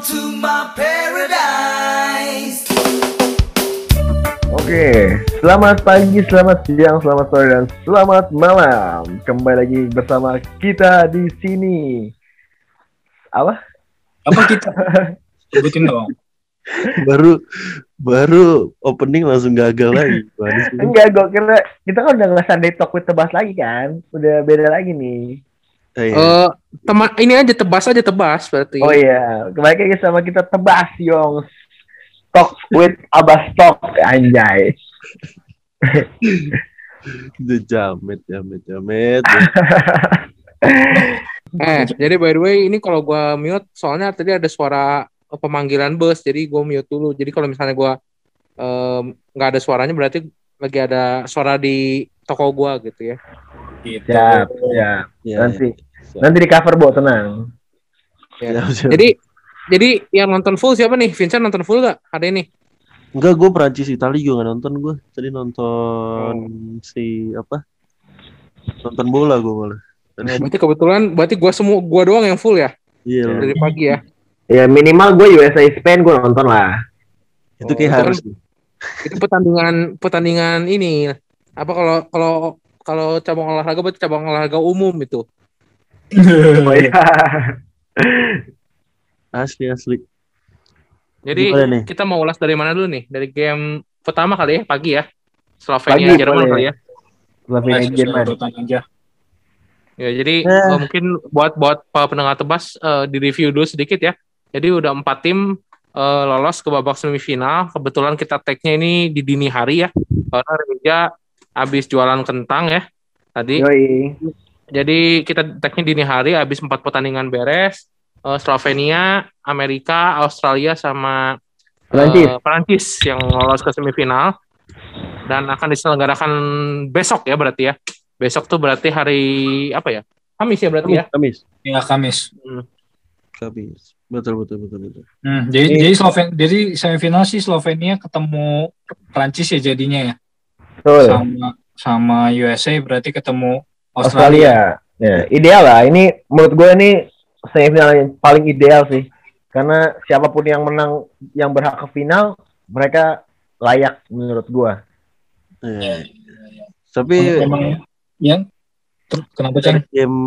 Welcome to my paradise. Oke, selamat pagi, selamat siang, selamat sore, dan selamat malam. Kembali lagi bersama kita di sini. Apa? Apa kita? Sebutin dong. baru baru opening langsung gagal lagi. Enggak, gue kira kita kan udah nggak Sunday Talk with Tebas lagi kan? Udah beda lagi nih. Eh, iya. Eh, teman ini aja tebas aja tebas berarti. Oh iya, kembali lagi sama kita Tebas Yong. Talk with Abas Talk, anjay. Udah jamet, jamet, jamet. Eh, jadi by the way ini kalau gua mute soalnya tadi ada suara pemanggilan bus jadi gua mute dulu. Jadi kalau misalnya gua nggak ada suaranya berarti lagi ada suara di toko gua gitu ya. Gitu. Siap, siap. Ya, Nanti, ya. Nanti di cover, Bo, tenang. Siap, siap. Jadi jadi yang nonton full siapa nih? Vincent nonton full gak hari ini? enggak gue Perancis Itali gue nggak nonton gue. Tadi nonton Oh. si apa? Nonton bola gue malah. Oh, berarti kebetulan berarti gua semua gua doang yang full ya Iya, dari pagi ya. Ya minimal gue USA Spain gue nonton lah. itu Oh, kayak itu harus. Itu pertandingan pertandingan ini apa kalau kalau kalau cabang olahraga berarti cabang olahraga umum itu. Oh iya. Asli asli. Jadi kita mau ulas dari mana dulu nih? Dari game pertama kali ya, pagi ya. Pagi, Slovenia Jerman boleh. kali ya. Slovenia Jerman. aja. Ya, jadi Eh. eh, mungkin buat buat para pendengar tebas eh, di review dulu sedikit ya. Jadi udah empat tim eh, lolos ke babak semifinal. Kebetulan kita tag-nya ini di dini hari ya. Karena Reja habis jualan kentang ya tadi. Yoi. Jadi kita tag-nya dini hari habis empat pertandingan beres. Eh, Slovenia, Amerika, Australia sama Perancis. eh, Perancis yang lolos ke semifinal dan akan diselenggarakan besok ya berarti ya. Besok tuh berarti hari apa ya? Kamis ya berarti ya. Kamis. Ya Kamis. Kamis. Betul betul betul betul. Hmm, jadi jadi Sloven jadi semifinal sih Slovenia ketemu Prancis ya jadinya ya. Betul. Sama sama USA berarti ketemu Australia. Australia. Ya, ideal lah. Ini menurut gue ini semifinal yang paling ideal sih. Karena siapa pun yang menang yang berhak ke final, mereka layak menurut gue. Eh, Tapi Emang ya. Ter- Kenapa Cang? game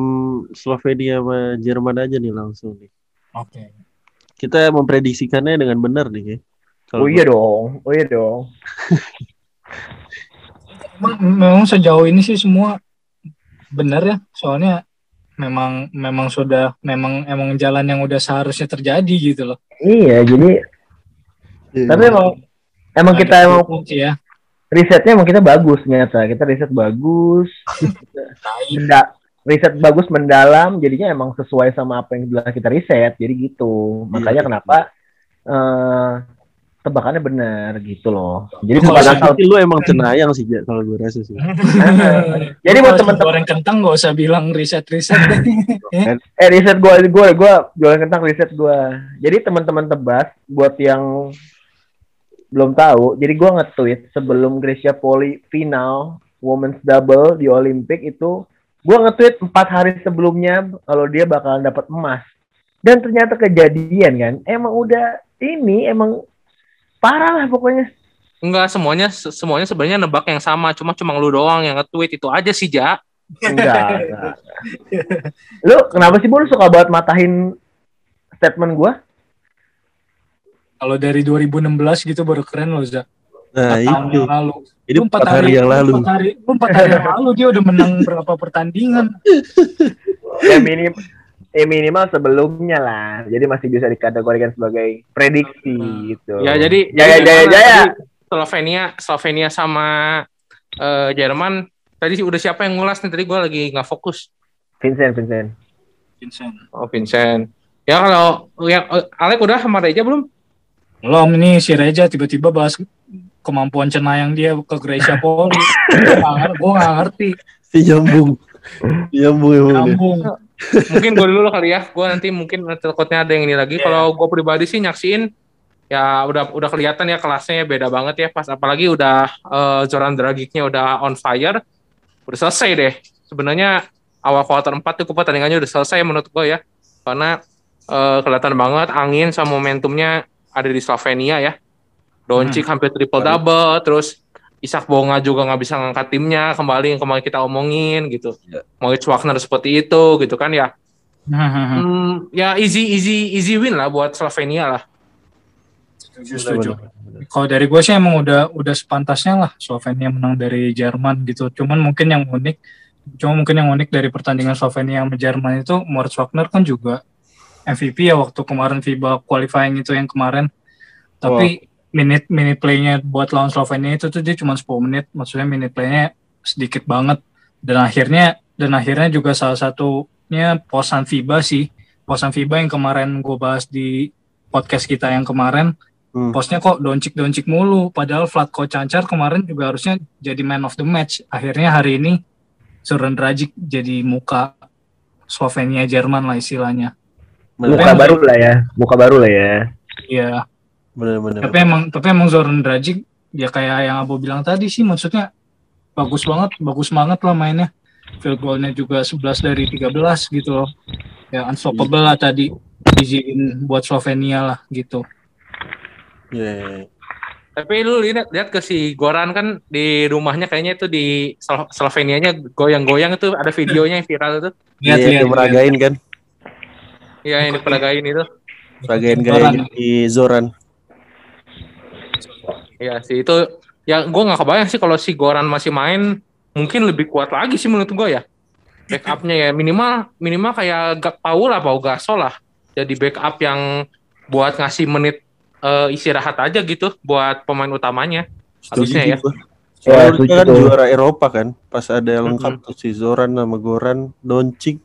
Slovenia sama Jerman aja nih langsung nih. Oke. Kita memprediksikannya dengan benar nih. Kay. Oh iya dong. Oh iya dong. Memang, memang sejauh ini sih semua benar ya. Soalnya memang memang sudah memang emang jalan yang udah seharusnya terjadi gitu loh. Iya, jadi Iya. tapi emang emang kita Ada emang sih ya. risetnya emang kita bagus ternyata. Kita riset bagus. Menda- riset bagus mendalam jadinya emang sesuai sama apa yang telah kita riset jadi gitu makanya Iya. kenapa eh tebakannya benar gitu loh jadi asal Tapi lu emang cenayang sih kalau gue rasa sih. jadi buat Kalau teman-teman goreng kentang gak usah bilang riset-riset. eh riset gue gue gue jualan kentang riset gue jadi teman-teman tebas buat yang belum tahu jadi gue nge-tweet sebelum Gracia Poli final women's double di Olimpik itu gue nge-tweet empat hari sebelumnya kalau dia bakalan dapat emas dan ternyata kejadian kan emang udah ini emang parah lah pokoknya Enggak semuanya semuanya sebenarnya nebak yang sama, cuma cuma lu doang yang nge-tweet itu aja sih, Ja. enggak, enggak. lu kenapa sih Bu lu suka banget matahin statement gue Kalau dari 2016 gitu baru keren loh, Za. Nah, Empat tahun itu. yang lalu. Ini empat hari yang lu lalu. Empat hari, empat hari yang lalu dia udah menang berapa pertandingan. ya minim ya minimal sebelumnya lah jadi masih bisa dikategorikan sebagai prediksi gitu Ya jadi jaya jadi jaya gimana jaya tadi Slovenia Slovenia sama eh, Jerman tadi sih udah siapa yang ngulas nih tadi gue lagi nggak fokus. Vincent Vincent Vincent. Oh Vincent. Ya kalau yang eh, Alek udah sama Reja belum? Belum ini si Reja tiba-tiba bahas kemampuan cenayang dia ke Gracia Poli. gue gak, ngerti-. Si emang dia. Nyambung. Mungkin gue dulu kali ya. Gue nanti mungkin takutnya ada yang ini lagi. Kalau gue pribadi sih nyaksiin ya udah udah kelihatan ya kelasnya beda banget ya pas apalagi udah eh, Zoran Dragicnya udah on fire udah selesai deh sebenarnya awal kuarter 4 tuh pertandingannya udah selesai menurut gue ya karena eh, kelihatan banget angin sama momentumnya ada di Slovenia ya. Doncic hampir triple double, terus Isak Bonga juga nggak bisa ngangkat timnya kembali yang kemarin kita omongin gitu. Iya. Moritz Wagner seperti itu gitu kan ya. Hmm, ya easy easy easy win lah buat Slovenia lah. Setuju, setuju. Kalau dari gue sih emang udah udah sepantasnya lah Slovenia menang dari Jerman gitu. Cuman mungkin yang unik, cuma mungkin yang unik dari pertandingan Slovenia sama Jerman itu Moritz Wagner kan juga MVP ya waktu kemarin FIBA qualifying itu yang kemarin. Tapi minute minute playnya buat lawan Slovenia itu tuh dia cuma 10 menit, maksudnya minute playnya sedikit banget. Dan akhirnya dan akhirnya juga salah satunya posan FIBA sih. Posan FIBA yang kemarin gue bahas di podcast kita yang kemarin Hmm. Posnya kok doncik-doncik mulu. Padahal Vlatko Cancar kemarin juga harusnya jadi man of the match. Akhirnya hari ini Zoran Dragic jadi muka Slovenia Jerman lah istilahnya. Muka baru lah ya, muka baru lah ya. Iya. Bener, bener. Tapi emang tapi emang Zoran Dragic ya kayak yang Abu bilang tadi sih maksudnya bagus banget, bagus banget lah mainnya. Field goalnya juga 11 dari 13 gitu loh. Ya unstoppable lah tadi izin buat Slovenia lah gitu. Iya, iya, iya. Tapi lu lihat lihat ke si Goran kan di rumahnya kayaknya itu di Slo- Slovenianya goyang-goyang itu ada videonya yang viral itu. Lihat Iya, lihat. dia lihat. meragain kan. Iya yang diperagain itu. Meragain Zoran. gaya di Zoran. Iya sih itu ya gue nggak kebayang sih kalau si Goran masih main mungkin lebih kuat lagi sih menurut gue ya backupnya ya minimal minimal kayak Gak Paul lah Pau Gasol lah jadi backup yang buat ngasih menit eh, istirahat aja gitu buat pemain utamanya Harusnya ya. Ya, Soalnya mereka kan juara Eropa kan. Pas ada yang lengkap tuh si Zoran sama Goran, Doncic.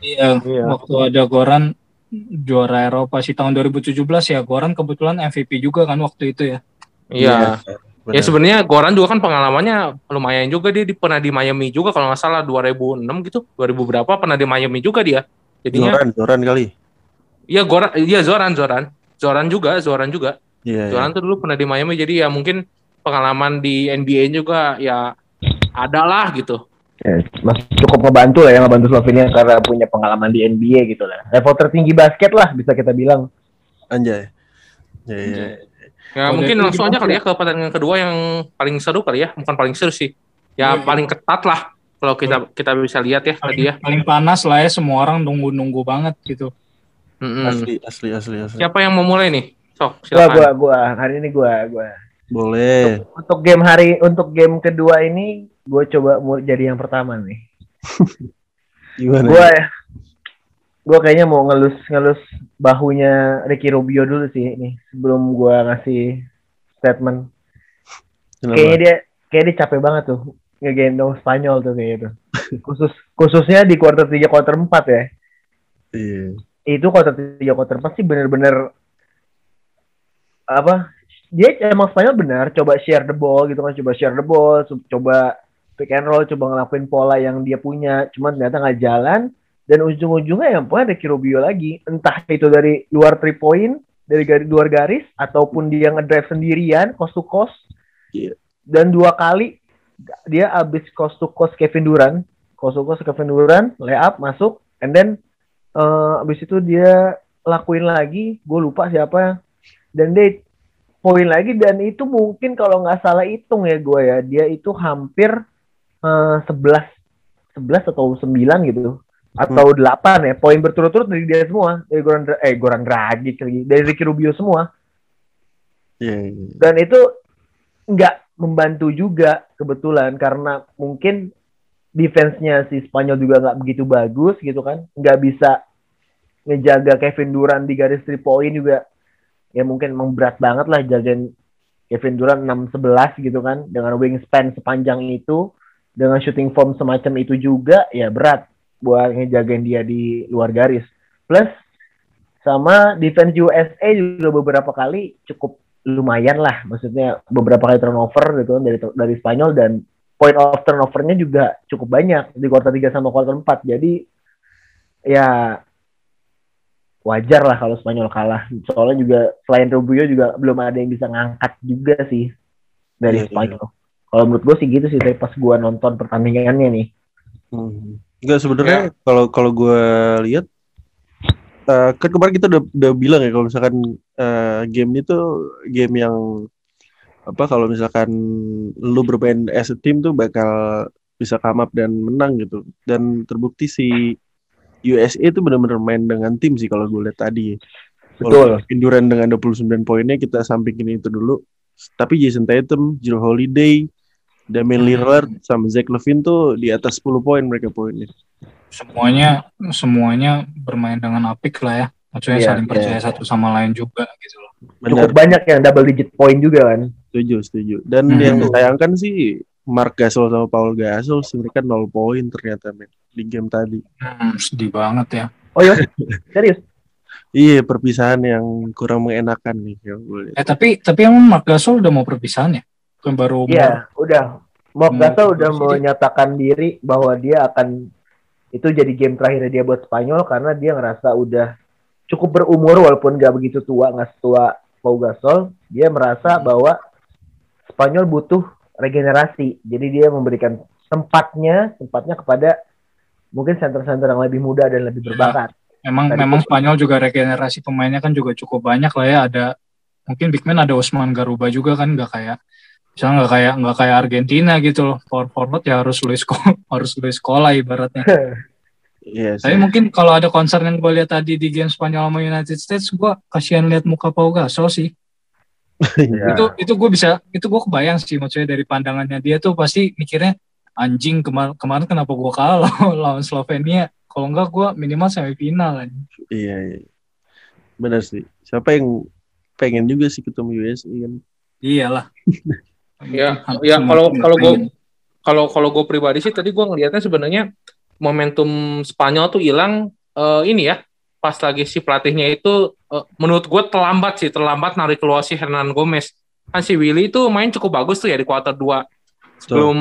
Iya, Iya. waktu ada Goran juara Eropa sih tahun 2017 ya. Goran kebetulan MVP juga kan waktu itu ya. Iya benar. ya sebenarnya Goran juga kan pengalamannya lumayan juga dia di, pernah di Miami juga kalau nggak salah 2006 gitu 2000 berapa pernah di Miami juga dia jadinya Zoran, Zoran kali. iya Goran iya Zoran Zoran Zoran juga Zoran juga Iya. Zoran tuh dulu pernah di Miami jadi ya mungkin pengalaman di NBA juga ya ada lah gitu. Ya, mas cukup ngebantu lah ya ngebantu Slovenia karena punya pengalaman di NBA gitu lah. Level tertinggi basket lah bisa kita bilang. Anjay. Iya, iya. Ya Oh, mungkin langsung aja kali ya ke pertandingan kedua yang paling seru kali ya, bukan paling seru sih. Ya Iya. paling ketat lah kalau kita kita bisa lihat ya tadi ya. Paling panas lah ya semua orang nunggu-nunggu banget gitu. Mm-mm. Asli, asli, asli, asli. Siapa yang mau mulai nih? Sok, Gua silakan. gua gua hari ini gua gua. Boleh. Untuk game hari untuk game kedua ini gue coba mau jadi yang pertama nih. Gimana? Gue gue kayaknya mau ngelus ngelus bahunya Ricky Rubio dulu sih ini sebelum gue ngasih statement. Kenapa? Kayaknya dia kayak dia capek banget tuh ngegendong Spanyol tuh kayak gitu. Khusus khususnya di kuarter 3 kuarter 4 ya. Iya. Itu kuarter 3 kuarter 4 sih bener-bener apa? Dia emang Spanyol benar coba share the ball gitu kan, coba share the ball, co- coba pick and roll, coba ngelakuin pola yang dia punya, cuman ternyata nggak jalan dan ujung-ujungnya yang poin Ricky Rubio lagi, entah itu dari luar three point, dari garis luar garis ataupun dia ngedrive sendirian coast to coast. Iya. Dan dua kali dia abis coast to coast Kevin Durant, coast to coast Kevin Durant, layup masuk, and then eh abis itu dia lakuin lagi, gue lupa siapa, dan dia poin lagi dan itu mungkin kalau nggak salah hitung ya gue ya, dia itu hampir eh, 11 11 atau 9 gitu atau 8 ya poin berturut-turut dari dia semua. Dari Goran eh Goran Dragic lagi. Dari Ricky Rubio semua. Iya, iya. dan itu nggak membantu juga kebetulan karena mungkin defense-nya si Spanyol juga nggak begitu bagus gitu kan. Nggak bisa ngejaga Kevin Durant di garis three point juga. Ya mungkin emang berat banget lah jagain Kevin Durant 6-11 gitu kan. Dengan wingspan sepanjang itu. Dengan shooting form semacam itu juga ya berat buat ngejagain dia di luar garis. Plus sama defense USA juga beberapa kali cukup lumayan lah. Maksudnya beberapa kali turnover gitu kan dari dari Spanyol dan point of turnovernya juga cukup banyak di kuarter 3 sama kuarter 4 jadi ya wajar lah kalau Spanyol kalah. Soalnya juga selain Rubio juga belum ada yang bisa ngangkat juga sih dari Iya, iya. Spanyol. Kalau menurut gue sih gitu sih tapi pas gue nonton pertandingannya nih. Hmm. Enggak sebenarnya kalau kalau gue lihat eh, kan kemarin kita udah, udah bilang ya kalau misalkan eh, game ini tuh game yang apa kalau misalkan lu bermain as a team tuh bakal bisa come up dan menang gitu. Dan terbukti si USA itu benar-benar main dengan tim sih kalau gue lihat tadi. Betul. Kevin Durant dengan 29 poinnya kita sampingin itu dulu. Tapi Jason Tatum, Jrue Holiday, Damian Hmm. Lillard sama Zach Levine tuh di atas 10 poin mereka poinnya. semuanya semuanya bermain dengan apik lah ya maksudnya Iya, saling percaya satu sama lain juga gitu loh Cukup Benar, banyak yang double digit point juga kan. setuju, setuju. Dan Hmm. yang disayangkan sih Mark Gasol sama Paul Gasol sih mereka 0 poin ternyata men di game tadi. hmm, sedih banget ya Oh iya, serius? Iya, perpisahan yang kurang mengenakan nih lihat. eh tapi tapi emang Mark Gasol udah mau perpisahan ya kan baru Iya, udah. Mark Hmm, Gasol udah jadi- menyatakan diri bahwa dia akan itu jadi game terakhirnya dia buat Spanyol karena dia ngerasa udah cukup berumur walaupun gak begitu tua, nggak setua Pau Gasol. Dia merasa bahwa Spanyol butuh regenerasi. Jadi dia memberikan tempatnya, tempatnya kepada mungkin center-center yang lebih muda dan lebih berbakat. Memang Tadi memang Spanyol juga regenerasi pemainnya kan juga cukup banyak lah ya. Ada mungkin big man ada Osman Garuba juga kan nggak kayak misalnya nggak kayak nggak kayak Argentina gitu loh. Forward forward ya harus Luis Ko- harus Luis Scola ibaratnya. Iya, Tapi sih. mungkin kalau ada concern yang gue lihat tadi di game Spanyol sama United States, gue kasihan lihat muka Pau Gasol sih. Iya. Itu itu gue bisa itu gue kebayang sih maksudnya dari pandangannya dia tuh pasti mikirnya anjing kemar kemarin kenapa gue kalah lawan Slovenia. Kalau enggak gue minimal semifinal kan. Iya, iya. Benar sih. Siapa yang pengen juga sih ketemu US kan? Iyalah. Ya, ya kalau kalau gue kalau kalau gue pribadi sih tadi gue ngelihatnya sebenarnya momentum Spanyol tuh hilang eh, ini ya pas lagi si pelatihnya itu eh, menurut gue terlambat sih terlambat narik keluar si Hernan Gomez. Kan si Willy itu main cukup bagus tuh ya di kuarter 2 sebelum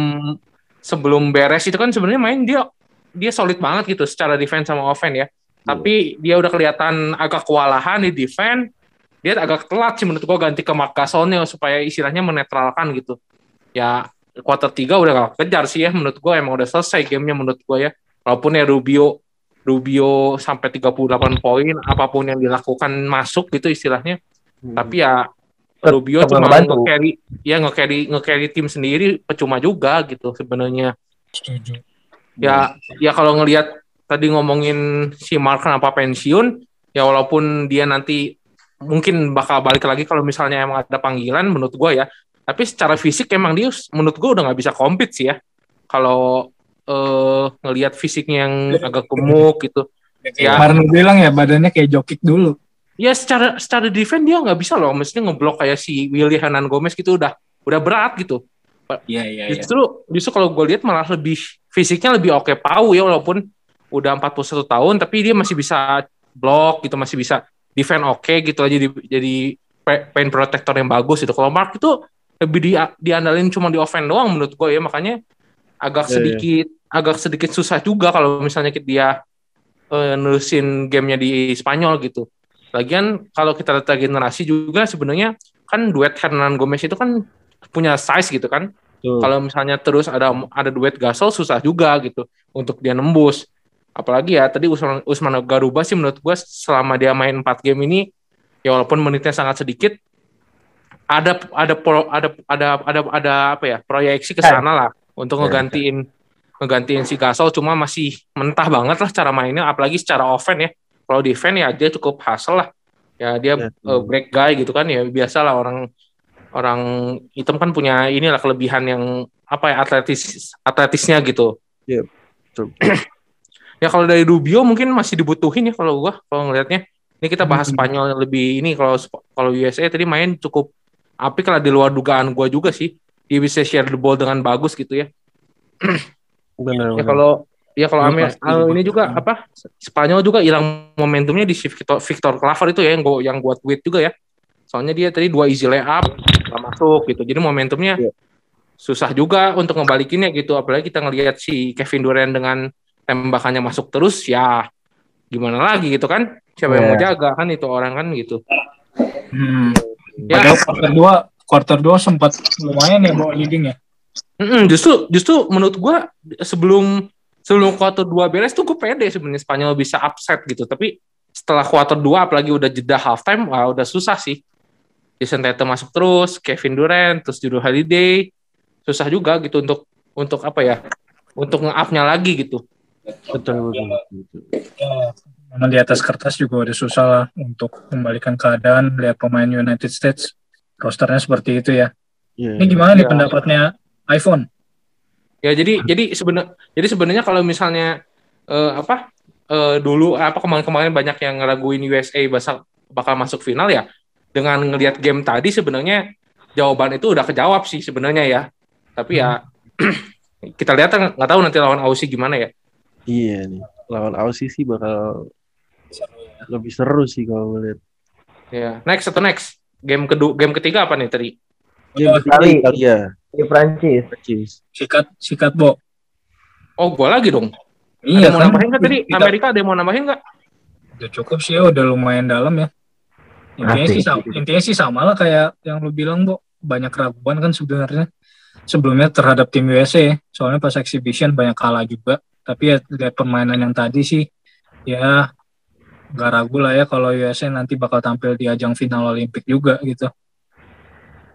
sebelum beres itu kan sebenarnya main dia dia solid banget gitu secara defense sama offense ya. Tapi dia udah kelihatan agak kewalahan di defense dia agak telat sih menurut gue ganti ke Mark Gasolnya supaya istilahnya menetralkan gitu. Ya kuarter 3 udah gak kejar sih ya menurut gue emang udah selesai gamenya menurut gue ya. Walaupun ya Rubio Rubio sampai 38 poin apa pun yang dilakukan masuk gitu istilahnya. Tapi ya Rubio tetap cuma nge-carry ya nge-carry nge-carry tim sendiri percuma juga gitu sebenarnya. Setuju. ya ya kalau ngelihat tadi ngomongin si Mark kenapa pensiun ya walaupun dia nanti mungkin bakal balik lagi kalau misalnya emang ada panggilan menurut gue ya tapi secara fisik emang dia menurut gue udah nggak bisa compete sih ya kalau eh ngelihat fisiknya yang agak gemuk gitu Ya. Kemarin lu bilang ya badannya kayak jokik dulu. ya secara secara defense dia nggak bisa loh mestinya ngeblok kayak si Willy Hernan Gomez gitu udah udah berat gitu Iya iya iya. Justru justru kalau gue lihat malah lebih fisiknya lebih oke Pau ya walaupun udah 41 tahun tapi dia masih bisa blok gitu masih bisa defend oke gitu aja jadi jadi paint protector yang bagus gitu. Kalau Mark itu lebih di, diandalin cuma di offense doang menurut gue ya makanya agak Iya, sedikit agak sedikit susah juga kalau misalnya dia eh, nerusin gamenya di Spanyol gitu. Lagian kalau kita lihat generasi juga sebenarnya kan duet Hernan Gomez itu kan punya size gitu kan. Kalau misalnya terus ada ada duet Gasol susah juga gitu untuk dia nembus. Apalagi ya tadi Usman, Usman Garuba sih menurut gue selama dia main 4 game ini ya walaupun menitnya sangat sedikit ada ada pro- ada ada ada ada apa ya proyeksi ke sana lah untuk Ya. ngegantiin ngegantiin si Gasol cuma masih mentah banget lah cara mainnya apalagi secara offense ya. Kalau defense ya dia cukup hasil lah. Ya dia Ya. eh, break guy gitu kan ya biasa lah orang orang hitam kan punya inilah kelebihan yang apa ya atletis atletisnya gitu. Iya, betul. ya kalau dari Rubio mungkin masih dibutuhin ya kalau gua kalau ngelihatnya. Ini kita bahas Hmm. Spanyol yang lebih ini kalau kalau USA tadi main cukup apik lah di luar dugaan gua juga sih. Dia bisa share the ball dengan bagus gitu ya. Benar, Ya kalau ya kalau ah, ini juga apa Spanyol juga hilang momentumnya di Victor, Victor Claver itu ya yang gua yang buat tweet juga ya. Soalnya dia tadi dua easy layup nggak masuk gitu. Jadi momentumnya Iya. susah juga untuk ngebalikinnya gitu. Apalagi kita ngelihat si Kevin Durant dengan tembakannya masuk terus ya gimana lagi gitu kan? Siapa yang Iya. mau jaga kan itu orang kan gitu. Hmm. Ya, Padahal quarter 2 quarter 2 sempat lumayan ya bawa leading ya. Mm-mm, justru justru menurut gua sebelum sebelum kuarter 2 beres tuh gue pede sebenarnya Spanyol bisa upset gitu tapi setelah quarter 2 apalagi udah jeda halftime wah udah susah sih. Jason Tatum masuk terus, Kevin Durant, terus Drew Holiday. Susah juga gitu untuk untuk apa ya? Untuk nge-up-nya lagi gitu. Betul, betul, betul. Ya, memang di atas kertas juga udah susah lah untuk membalikan keadaan lihat pemain United States rosternya seperti itu ya. Iya, Ini gimana nih Iya. pendapatnya iPhone? Ya jadi jadi sebenarnya jadi sebenarnya kalau misalnya eh, apa eh, dulu apa kemarin-kemarin banyak yang ngeraguin USA bakal bakal masuk final ya dengan ngelihat game tadi sebenarnya jawaban itu udah kejawab sih sebenarnya ya. Tapi ya kita lihat nggak tahu nanti lawan Aussie gimana ya. Iya nih. Lawan Aussie sih bakal lebih seru sih kalau gue lihat. Ya, next atau next? Game kedua game ketiga apa nih tadi? Game ketiga Itali. Italia. Di Prancis. Prancis. Sikat sikat Bo. Oh, gua lagi dong. ada Iya yang mau kan? nambahin nggak tadi? Kita- Amerika ada yang mau nambahin nggak? Udah cukup sih ya, udah lumayan dalam ya. Intinya sih sama, intinya sih sama lah kayak yang lu bilang, Bo. Banyak keraguan kan sebenarnya sebelumnya terhadap tim USA. ya. Soalnya pas exhibition banyak kalah juga. Tapi ya lihat permainan yang tadi sih, ya nggak ragu lah ya kalau USA nanti bakal tampil di ajang final Olimpik juga gitu.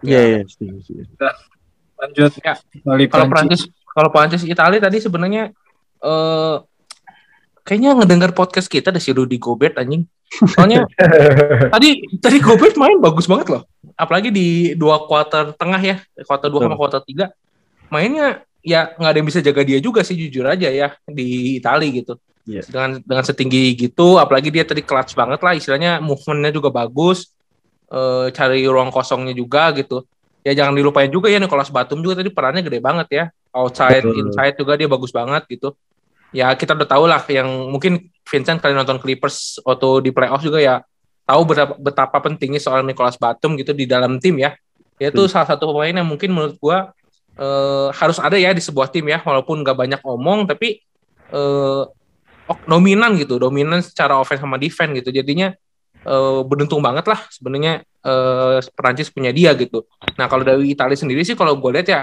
Iya, iya, setuju, setuju. Lanjut. Ya, Kalau Prancis. Kalau Prancis Italia tadi sebenarnya eh kayaknya ngedengar podcast kita ada si Rudy Gobert anjing. Soalnya tadi tadi Gobert main bagus banget loh. Apalagi di dua kuarter tengah ya, kuarter dua sama kuarter tiga. Mainnya ya nggak ada yang bisa jaga dia juga sih jujur aja ya di Italia gitu. Iya. Dengan dengan setinggi gitu, apalagi dia tadi clutch banget lah istilahnya movementnya juga bagus. Eh, cari ruang kosongnya juga gitu. Ya jangan dilupain juga ya Nicolas Batum juga tadi perannya gede banget ya. Outside, Betul. inside juga dia bagus banget gitu. Ya kita udah tahu lah yang mungkin Vincent kalian nonton Clippers waktu di playoff juga ya tahu betapa, betapa pentingnya soal Nicolas Batum gitu di dalam tim ya. Dia tuh salah satu pemain yang mungkin menurut gua eh, harus ada ya di sebuah tim ya walaupun nggak banyak omong tapi eh, ok- dominan gitu, dominan secara offense sama defense gitu. Jadinya eh, beruntung banget lah sebenarnya eh, Perancis punya dia gitu. Nah kalau dari Italia sendiri sih kalau gue lihat ya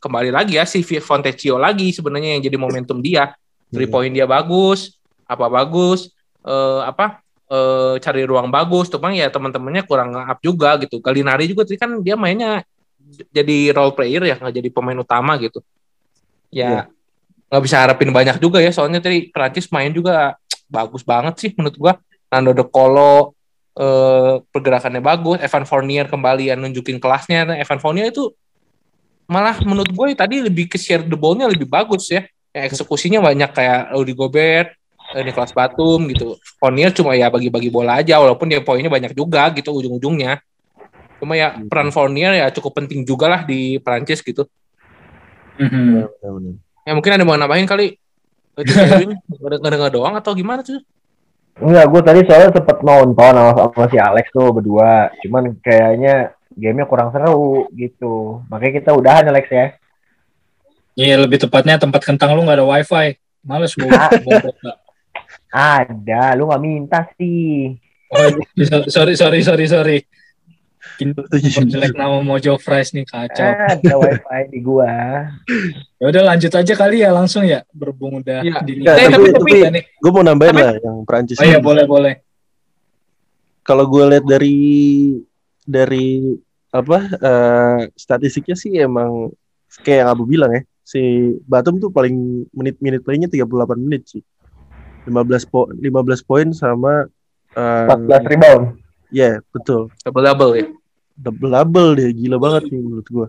kembali lagi ya si Fontecchio lagi sebenarnya yang jadi momentum dia. Three point dia bagus, apa bagus, eh, apa eh, cari ruang bagus. Cuma ya teman-temannya kurang up juga gitu. Galinari juga tadi kan dia mainnya jadi role player ya nggak jadi pemain utama gitu. Ya nggak bisa harapin banyak juga ya soalnya tadi Perancis main juga bagus banget sih menurut gua. Nando De Colo eh, pergerakannya bagus, Evan Fournier kembali yang nunjukin kelasnya. Nah, Evan Fournier itu malah menurut gue tadi lebih ke share the ball-nya lebih bagus ya. Yang eksekusinya banyak kayak Rudy Gobert, eh, Nicolas Batum gitu. Fournier cuma ya bagi-bagi bola aja walaupun dia poinnya banyak juga gitu ujung-ujungnya. Cuma ya peran Fournier ya cukup penting juga lah di Prancis gitu. Benar. Ya mungkin ada yang mau nambahin kali. Ngedenger doang atau gimana tuh? Enggak, gue tadi soalnya sempet nonton sama, sama si Alex tuh berdua. Cuman kayaknya gamenya kurang seru gitu. Makanya kita udahan Alex ya. Iya lebih tepatnya tempat kentang lu nggak ada wifi. Males gue. Ada, lu nggak minta sih. Oh, sorry sorry sorry sorry. Setuju. Jelek nama Mojo Fries nih kacau. Ada wifi di gua. Ya udah lanjut aja kali ya langsung ya berhubung udah Iya. dini. Ya, tapi- Tapi- tapi- nih. Gue mau nambahin Tapi- lah yang Prancis. Oh iya boleh boleh. Kalau gue lihat dari dari apa eh, statistiknya sih emang kayak yang Abu bilang ya, si Batum tuh paling menit-menit playnya 38 menit sih. 15 po 15 poin sama eh, 14 rebound. ya betul. Double-double ya. Double double deh gila banget sih menurut gue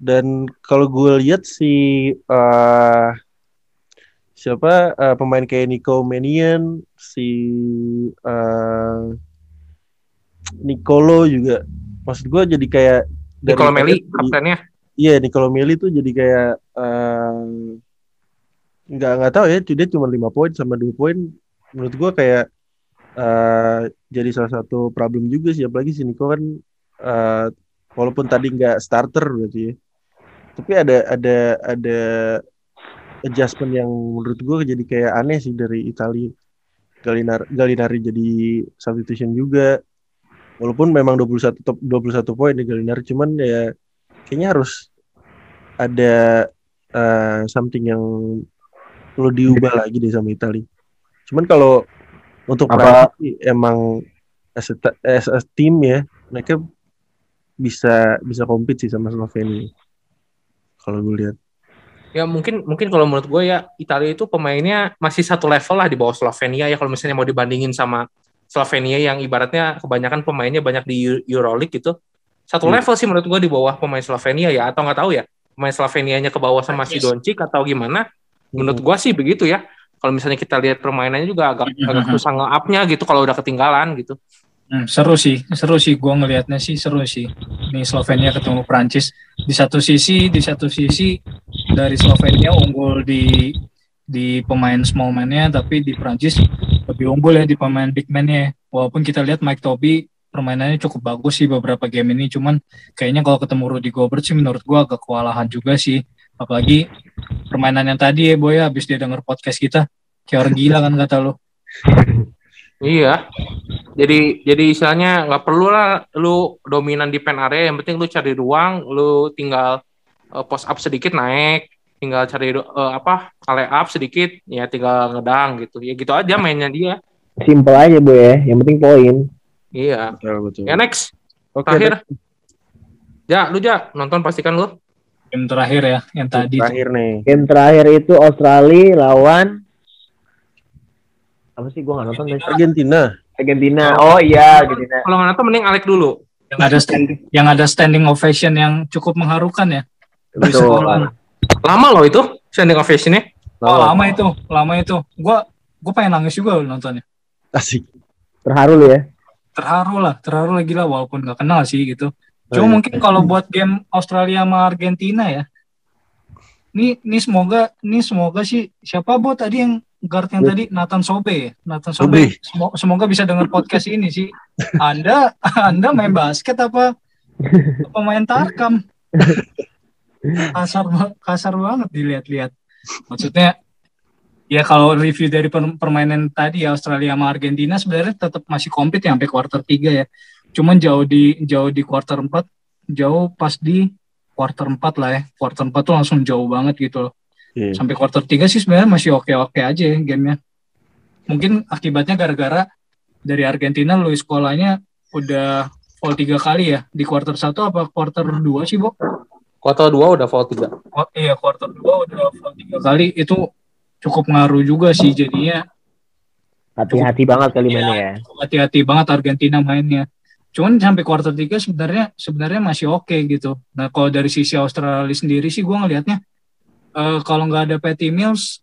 dan kalau gue lihat si eh siapa eh, pemain kayak Nico Manian si eh Nicolo juga. Maksud gue jadi kayak Nicola Meli kaptennya. Iya Nicolo Meli tuh jadi kayak eh, nggak nggak tahu ya dia cuma lima poin sama dua poin. Menurut gua kayak eh, jadi salah satu problem juga sih. Apalagi si Nico kan eh, walaupun tadi nggak starter berarti ya. Tapi ada ada ada adjustment yang menurut gua jadi kayak aneh sih dari Italia Galinar Galinari jadi substitution juga. Walaupun memang 21 top 21 poin di Galinari cuman ya kayaknya harus ada eh, something yang perlu diubah lagi deh sama Italia. Cuman kalau untuk Apa- Prancis emang as a, as a team ya mereka bisa bisa compete sih sama Slovenia kalau gue lihat Ya mungkin mungkin kalau menurut gue ya Italia itu pemainnya masih satu level lah di bawah Slovenia ya kalau misalnya mau dibandingin sama Slovenia yang ibaratnya kebanyakan pemainnya banyak di Eu- Euroleague gitu. Satu Hmm. level sih menurut gue di bawah pemain Slovenia ya atau nggak tahu ya pemain Slovenianya ke bawah sama si. Doncic atau gimana. Menurut gue sih begitu ya. Kalau misalnya kita lihat permainannya juga agak agak susah nge-up-nya gitu kalau udah ketinggalan gitu. Hmm, seru sih, seru sih. Gua ngelihatnya sih seru sih. Nih Slovenia ketemu Prancis. Di satu sisi, di satu sisi dari Slovenia unggul di di pemain small man-nya, tapi di Prancis lebih unggul ya di pemain big man-nya. Walaupun kita lihat Mike Toby permainannya cukup bagus sih beberapa game ini, cuman kayaknya kalau ketemu Rudy Gobert sih menurut gua agak kewalahan juga sih. Apalagi permainan yang tadi ya Boy, habis dia denger podcast kita, kayak orang gila kan kata lu. Iya. Jadi jadi istilahnya nggak perlu lah lu dominan di pen area, yang penting lu cari ruang, lu tinggal uh, post up sedikit naik, tinggal cari uh, apa kale up sedikit, ya tinggal ngedang gitu. Ya gitu aja mainnya dia. Simple aja bu ya, yang penting poin. Iya. betul betul Ya next, oke terakhir. Ya, lu ja nonton pastikan lu. Game terakhir ya, yang tadi terakhir nih Game terakhir itu Australia lawan apa sih gua nggak nonton deh. Argentina Argentina. Oh iya Argentina. Kalau nggak nonton mending Alek dulu. yang ada standing yang ada standing ovation yang cukup mengharukan ya. Betul. Lama loh itu standing ovation-nya. Oh, lama itu, lama itu. Gua gua pengen nangis juga loh nontonnya. asik Terharu lu ya. Terharu lah, terharu lah gila walaupun gak kenal sih gitu. Cuma Oh, iya. mungkin kalau buat game Australia sama Argentina ya. Nih, nih semoga, nih semoga sih siapa buat tadi yang guard yang tadi Nathan Sobe. Nathan Sobe. Sobe. Semo- Semoga bisa dengar podcast ini sih. Anda Anda main basket apa pemain Tarkam? Kasar kasar banget dilihat-lihat. Maksudnya ya kalau review dari per- permainan tadi ya Australia sama Argentina sebenarnya tetap masih komplit ya sampai quarter 3 ya. Cuman jauh di jauh di quarter 4, jauh pas di quarter 4 lah ya. Quarter 4 tuh langsung jauh banget gitu loh Iya. sampai quarter 3 sih sebenarnya masih oke-oke aja ya gamenya. Mungkin akibatnya gara-gara dari Argentina Luis Scolanya udah foul tiga kali ya di quarter 1 apa quarter 2 sih, Bo? Kuartal 2 udah foul 3. Oh, iya, quarter 2 udah foul tiga kali itu cukup ngaruh juga sih jadinya Hati-hati banget kali mainnya ya. hati-hati banget Argentina mainnya. Cuman sampai quarter 3 sebenarnya sebenarnya masih oke gitu. Nah, kalau dari sisi Australia sendiri sih gua ngelihatnya eh, kalau nggak ada Patty Mills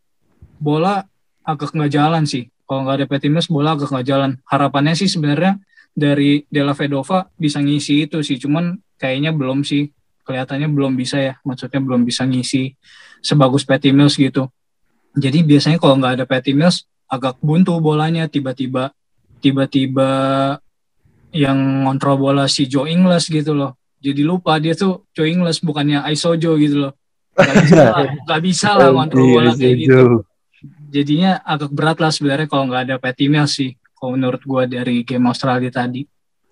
bola agak nggak jalan sih. Kalau nggak ada Patty Mills bola agak nggak jalan. Harapannya sih sebenarnya dari Della Vedova bisa ngisi itu sih. Cuman kayaknya belum sih. Kelihatannya belum bisa ya. Maksudnya belum bisa ngisi sebagus Patty Mills gitu. Jadi biasanya kalau nggak ada Patty Mills agak buntu bolanya tiba-tiba tiba-tiba yang ngontrol bola si Joe Ingles gitu loh. Jadi lupa dia tuh Joe Ingles bukannya Aisojo gitu loh. Gak bisa lah, gak bisa lah ngontrol bola kayak gitu. Jadinya agak berat lah sebenarnya kalau nggak ada Patty Mills sih. Kalau menurut gua dari game Australia tadi.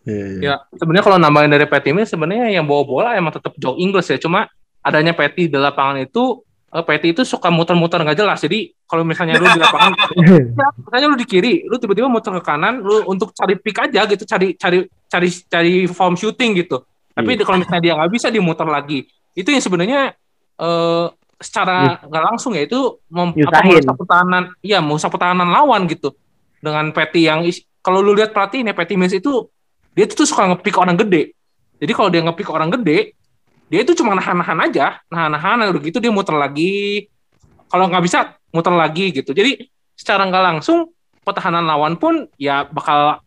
Iya, iya. Ya, sebenarnya kalau nambahin dari Patty Mills sebenarnya yang bawa bola emang tetap Joe Ingles ya. Cuma adanya Patty di lapangan itu eh, Patty itu suka muter-muter nggak jelas. Jadi kalau misalnya lu di lapangan Ya, misalnya lu di kiri, lu tiba-tiba muter ke kanan, lu untuk cari pick aja gitu, cari cari cari cari form shooting gitu. Tapi Iya. kalau misalnya dia nggak bisa dimuter lagi, itu yang sebenarnya eh secara nggak langsung ya itu mem, apa, merusak pertahanan, iya merusak pertahanan lawan gitu. Dengan Patty yang kalau lu lihat perhatiin ya Patty Mills itu dia tuh suka ngepick orang gede. Jadi kalau dia ngepick orang gede, dia itu cuma nahan-nahan aja, nahan-nahan udah gitu dia muter lagi. Kalau nggak bisa muter lagi gitu. Jadi secara nggak langsung pertahanan lawan pun ya bakal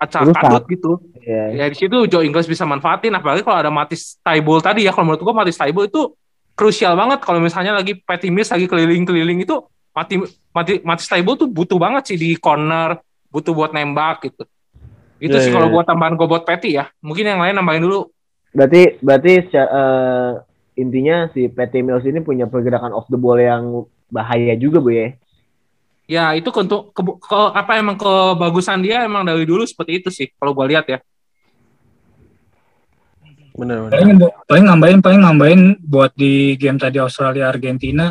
acak kadut gitu. Iya. Ya di situ Joe Ingles bisa manfaatin apalagi kalau ada Matis Taibul tadi ya kalau menurut gua Matis Taibul itu krusial banget kalau misalnya lagi Patty Mills lagi keliling-keliling itu Mati, Mati, Matis Taibul tuh butuh banget sih di corner, butuh buat nembak gitu. Itu Iya, sih iya, kalau iya. buat tambahan gue buat Patty ya. Mungkin yang lain nambahin dulu. Berarti berarti eh, intinya si Patty Mills ini punya pergerakan off the ball yang bahaya juga bu ya. Ya itu untuk ke, ke- apa emang kebagusan dia emang dari dulu seperti itu sih kalau gue lihat ya. Benar, benar. Paling, paling nambahin paling nambahin buat di game tadi Australia Argentina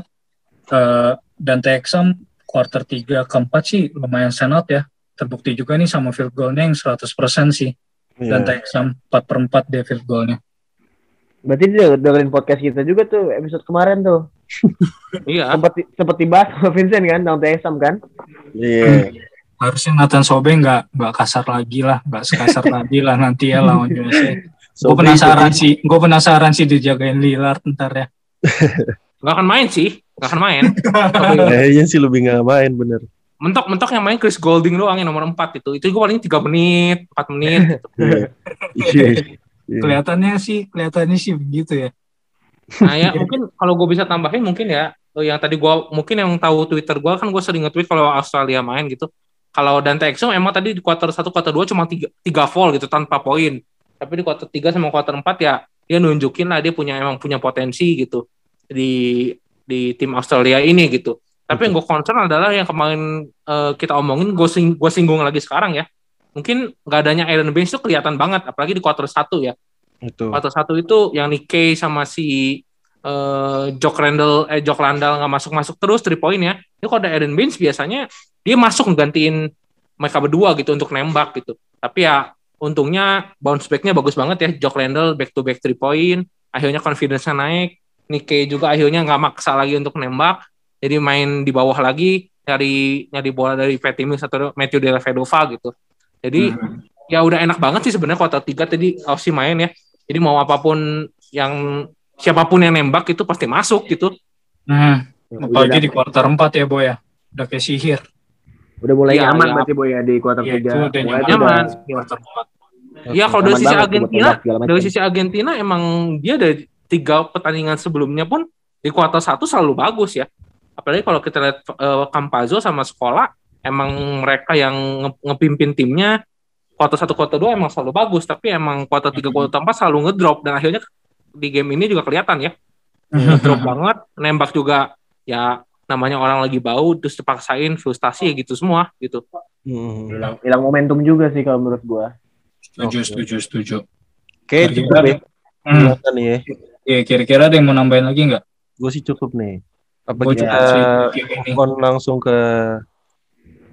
eh dan Texam quarter 3 keempat sih lumayan senot ya. terbukti juga nih sama field goalnya yang 100% sih. Iya. Dan Texam 4 per 4 dia field goalnya. Berarti dia dengerin podcast kita juga tuh episode kemarin tuh. Iya. Sempet sempet dibahas sama Vincent kan, tentang TSM kan? Iya. Harusnya Nathan Sobe nggak nggak kasar lagi lah, nggak sekasar tadi lah nanti ya lawan USA. Gue Sobe penasaran sih, gue penasaran sih dijagain Lillard ntar ya. Nggak akan main sih. Nggak akan main. Kayaknya sih lebih nggak main bener. Mentok-mentok yang main Chris Golding doang yang nomor 4 itu. Itu gue paling 3 menit, 4 menit. gitu. Iya. Iya. Iya. Kelihatannya sih, kelihatannya sih begitu ya. Nah ya mungkin kalau gue bisa tambahin mungkin ya eh, yang tadi gue mungkin yang tahu Twitter gue kan gue sering nge-tweet kalau Australia main gitu. Kalau Dante Exum emang tadi di quarter 1, quarter 2 cuma 3, 3 fall gitu tanpa poin. Tapi di quarter 3 sama quarter 4 ya dia nunjukin lah dia punya emang punya potensi gitu di di tim Australia ini gitu. Tapi yang gue concern adalah yang kemarin eh, kita omongin gue sing, gua singgung lagi sekarang ya. Mungkin nggak adanya Aaron Baines itu kelihatan banget apalagi di quarter 1 ya. Itu. Quarter satu itu yang Nikkei sama si eh Jock Randall eh Jock Landal nggak masuk masuk terus three point ya. Ini kalau ada Aaron Baines biasanya dia masuk ngegantiin mereka berdua gitu untuk nembak gitu. Tapi ya untungnya bounce back-nya bagus banget ya Jock Landal back to back three point. Akhirnya confidence-nya naik. Nikkei juga akhirnya nggak maksa lagi untuk nembak. Jadi main di bawah lagi nyari nyari bola dari Patty Mills atau Matthew Della Vedova gitu. Jadi Hmm. ya udah enak banget sih sebenarnya kuarter tiga tadi Aussie main ya. Jadi mau apa pun yang siapa pun yang nembak itu pasti masuk gitu. Hmm, apalagi di quarter 4 ya Boy ya. Udah kayak sihir. Udah mulai Iya, nyaman iya. berarti boy ya di kuarter Iya, tiga. itu udah Mulai nyaman. Nyaman. udah Quarter 4. Ya kalau dari sisi Argentina, dari sisi Argentina emang dia dari tiga pertandingan sebelumnya pun di kuarter satu selalu bagus ya. Apalagi kalau kita lihat eh, Campazzo sama Sekolah, emang mereka yang nge- ngepimpin timnya kuarter satu kuarter dua emang selalu bagus, tapi emang kuarter tiga kuarter empat selalu ngedrop dan akhirnya di game ini juga kelihatan ya ngedrop banget, nembak juga ya namanya orang lagi bau terus dipaksain frustasi ya gitu semua gitu. Hmm. hilang, hilang momentum juga sih kalau menurut gua. Setuju, setuju, setuju. Kira-kira cukup ya. Hmm. Ya. Iya, kira-kira ada yang mau nambahin lagi nggak? Gue sih cukup nih. Apa Gua kita on langsung ke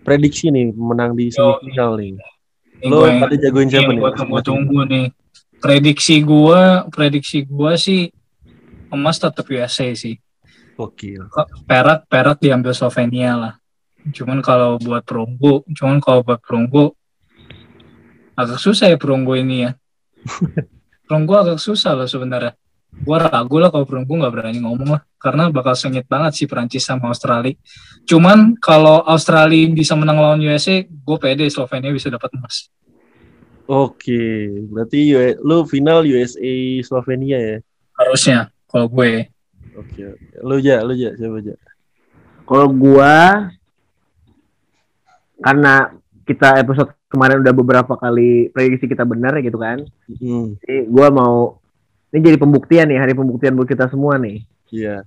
prediksi nih menang di semifinal nih. Lo pada jagoin siapa nih? gua tunggu-tunggu nih. Prediksi gua, prediksi gua sih emas tetap USA sih. Gokil. Perak, perak diambil Slovenia lah. Cuman kalau buat perunggu, cuman kalau buat perunggu agak susah ya perunggu ini ya. perunggu agak susah loh sebenarnya. Gua ragu lah kalau perunggu nggak berani ngomong lah, karena bakal sengit banget sih Perancis sama Australia. Cuman kalau Australia bisa menang lawan USA, gue pede Slovenia bisa dapat emas. Oke, berarti lu final USA Slovenia ya. Harusnya kalau gue. Oke, oke. Lu ja, lu ja, siapa ja? Kalau gua karena kita episode kemarin udah beberapa kali prediksi kita benar gitu kan. Hmm, Jadi gua mau ini jadi pembuktian nih, hari pembuktian buat kita semua nih. iya.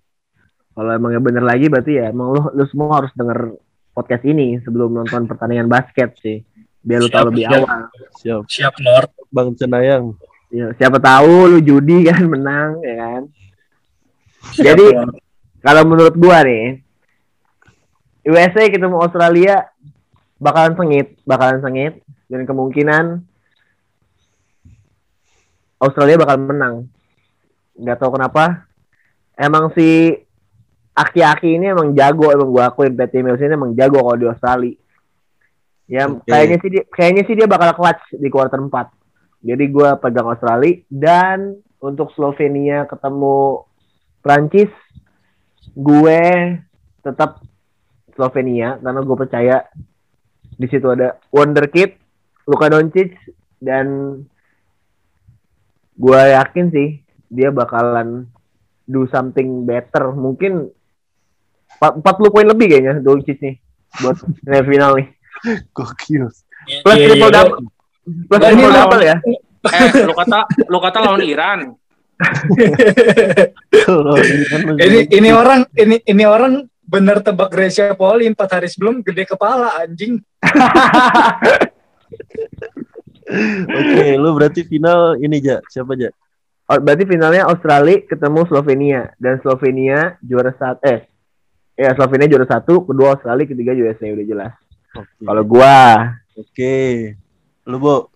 Kalau emangnya bener lagi berarti ya emang lu, lu semua harus denger podcast ini sebelum nonton pertandingan basket sih. Biar lu tahu lebih siap. awal. Siap. Siap Lord. Bang Cenayang. Ya, siapa tahu lu judi kan menang ya kan. Jadi kalau menurut gua nih USA ketemu Australia bakalan sengit, bakalan sengit dan kemungkinan Australia bakal menang. Nggak tahu kenapa. Emang si Aki-aki ini emang jago, emang gua akuin Patty Mills ini emang jago kalau di Australia. Ya Oke. kayaknya sih dia, kayaknya sih dia bakal clutch di kuarter 4. Jadi gua pegang Australia dan untuk Slovenia ketemu Prancis gue tetap Slovenia karena gue percaya di situ ada wonderkid Luka Doncic dan gue yakin sih dia bakalan do something better mungkin 40 poin lebih kayaknya Doncic nih buat final nih Gokil. plus Iya, triple iya. double plus ini triple lawan- double ya Eh, lu kata lu kata lawan Iran. Ini kan ini ini orang ini ini orang bener tebak Gracia Poli empat hari sebelum gede kepala anjing. Oke, lu berarti final ini ja, siapa ja? Oh, berarti finalnya Australia ketemu Slovenia dan Slovenia juara satu eh ya Slovenia juara satu kedua Australia ketiga USA udah jelas Oke. kalau gua Oke. Lu, Bo.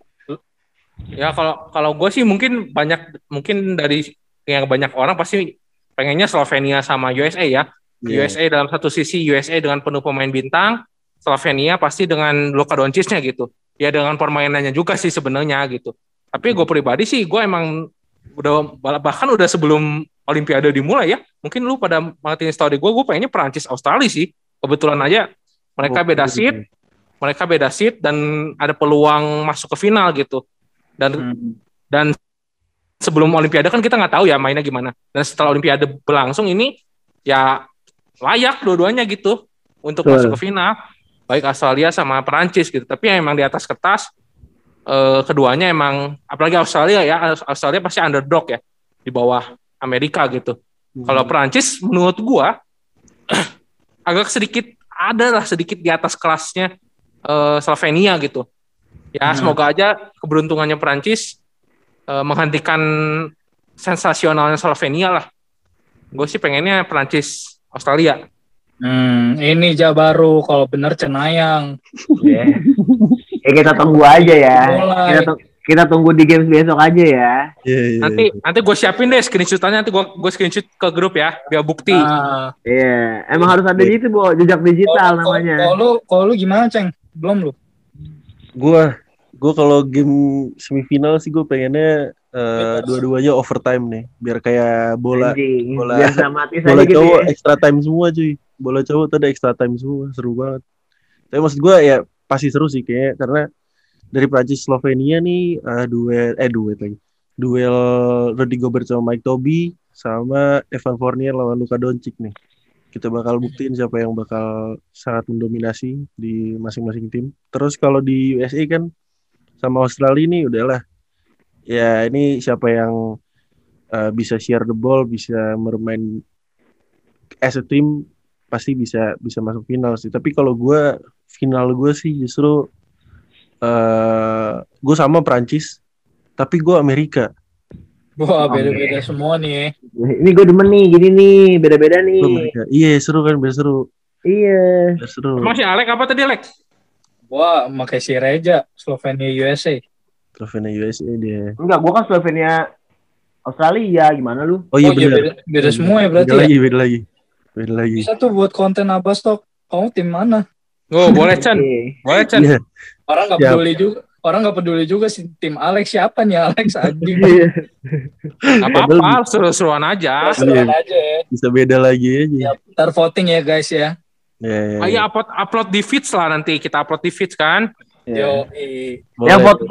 Ya kalau kalau gue sih mungkin banyak mungkin dari yang banyak orang pasti pengennya Slovenia sama USA ya. Iya. USA dalam satu sisi USA dengan penuh pemain bintang, Slovenia pasti dengan Luka Doncic-nya gitu. Ya dengan permainannya juga sih sebenarnya gitu. Tapi gue pribadi sih gue emang udah bahkan udah sebelum Olimpiade dimulai ya. Mungkin lu pada matiin story gue, gue pengennya Perancis Australia sih. Kebetulan aja mereka Oke, beda gitu. seat, mereka beda seat dan ada peluang masuk ke final gitu. Dan Hmm. dan sebelum Olimpiade kan kita nggak tahu ya mainnya gimana. Dan setelah Olimpiade berlangsung ini ya layak dua-duanya gitu untuk Betul. masuk ke final. Baik Australia sama Perancis gitu. Tapi yang emang di atas kertas eh, keduanya emang apalagi Australia ya Australia pasti underdog ya di bawah Amerika gitu. Hmm. Kalau Perancis menurut gua agak sedikit ada lah sedikit di atas kelasnya eh, Slovenia gitu. Ya Hmm. semoga aja keberuntungannya Perancis eh, menghentikan sensasionalnya Slovenia lah. Gue sih pengennya Perancis Australia. Hmm, ini Ja baru kalau bener Cenayang. Ya. Ya, kita tunggu aja ya. Mulai. Kita, tung- kita tunggu di games besok aja ya. Iya, iya. Nanti nanti gue siapin deh screenshotannya nanti gue gue screenshot ke grup ya biar bukti. Ah, Iya, emang harus ada di itu, Bu. Jejak digital kalau- namanya. Kalau lu, kalau lu gimana, Ceng? Belum lu? Gua gua kalau game semifinal sih gue pengennya Bebas. dua-duanya overtime nih, biar kayak bola Anjing, bola- biar dramatis bola gitu cowok ya. extra time semua cuy. Bola cowok tuh ada extra time semua, seru banget. Tapi maksud gua ya pasti seru sih kayaknya karena dari Prancis Slovenia nih eh, duet eh duet lagi. Duel Rudy Gobert sama Mike Toby sama Evan Fournier lawan Luka Doncic nih. Kita bakal buktiin siapa yang bakal sangat mendominasi di masing-masing tim. Terus kalau di USA kan sama Australia nih udahlah. Ya ini siapa yang eh, bisa share the ball, bisa bermain as a team pasti bisa bisa masuk final sih. Tapi kalau gue final gue sih justru eh gue sama Prancis, tapi gue Amerika. Wah, beda-beda semua nih. Ini gue demen nih, gini nih, beda-beda nih. Amerika. Iya seru kan, biar seru, Iya. biar seru. Emang si Alek apa tadi Alek? Wah, pakai si Reja, Slovenia USA. Trofenya USA dia. Enggak, gue kan Slovenia Australia, gimana lu? Oh iya oh, iya, beda, beda semua ya berarti Beda ya? lagi, beda lagi, beda lagi. Bisa tuh buat konten Abbas Talk. Kamu tim mana? Oh boleh Chan, boleh Chan. Iya. Orang nggak peduli juga. Orang nggak peduli juga sih tim Alex siapa nih Alex anjing. Iya. Apa-apa, seru-seruan aja. Seruan aja ya. Bisa beda lagi aja. Ya, Ntar voting ya guys ya. Ya, ya, Ayo ya. upload upload di feeds lah nanti kita upload di feeds kan. Yo, Boleh. Yang vote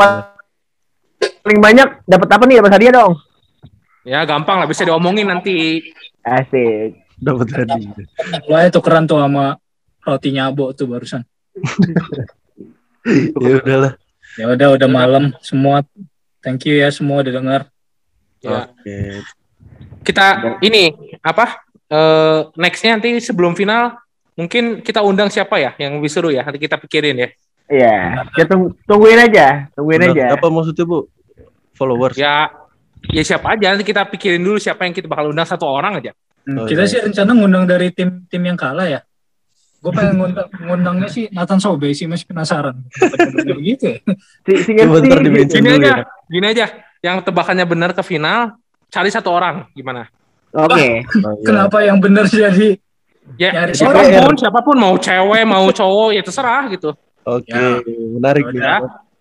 paling banyak dapat apa nih? Dapat hadiah dong. Ya gampang lah bisa diomongin nanti. Asik. dapat tadi. Wah tukeran tuh sama roti nyabo tuh barusan. ya udahlah. Ya udah udah malam semua. Thank you ya semua udah dengar. Ya. Oke. Kita ini apa? Eh nextnya nanti sebelum final mungkin kita undang siapa ya yang lebih seru ya nanti kita pikirin ya. Iya. Kita tunggu, tungguin aja, tungguin Undang- aja. Apa maksudnya bu? Followers. Ya ya siapa aja nanti kita pikirin dulu siapa yang kita bakal undang satu orang aja. Hmm, Oh, kita iya. sih rencana ngundang dari tim tim yang kalah ya. Gue pengen ngundang, ngundangnya sih Nathan Sobe sih masih penasaran. Gitu ya? Si, Gini dulu aja, ya. gini aja. Yang tebakannya benar ke final, cari satu orang gimana? Oke. Oh, iya. Kenapa yang benar jadi Ya Nyari siapa pun, siapa pun mau cewek mau cowok ya terserah gitu. Oke, Ya. menarik nih.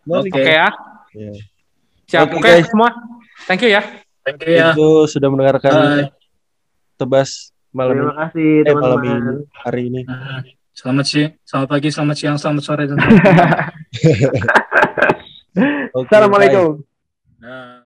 Menarik. Oke. Oke ya. Ya. Siap. Oke, guys. semua. Thank you ya. Thank you ya. Itu sudah mendengarkan Bye. tebas malam Terima ini. kasih Eh, malam ini, teman-teman. hari ini. Hmm. Selamat sih, selamat pagi, selamat siang, selamat sore dan Oke, bye. Assalamualaikum. Nah.